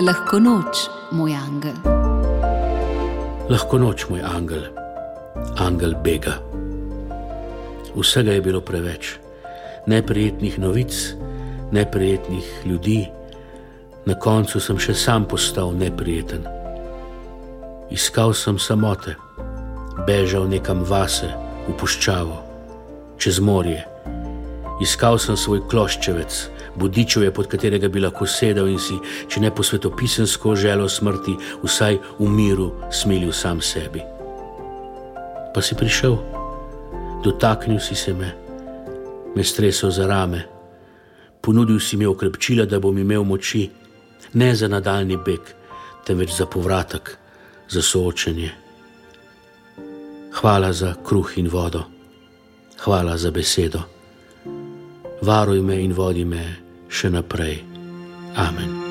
Lahko noč, moj angel. Lahko noč, moj angel, angel bega. Vsega je bilo preveč, neprijetnih novic, neprijetnih ljudi, na koncu sem še sam postal neprijeten. Iskal sem samote, bežal nekam vase, v puščavo, čez morje. Iskal sem svoj kloščevec, bodičuje, pod katerega bi lahko sedel in si, če ne po svetopisensko želo smrti, vsaj v miru smilil sam sebi. Pa si prišel, dotaknil si se me, me stresel za rame, ponudil si mi okrepčila, da bom imel moči, ne za nadaljni beg, temveč za povratek, za soočenje. Hvala za kruh in vodo, hvala za besedo varuj me in vodi me še naprej. Amen.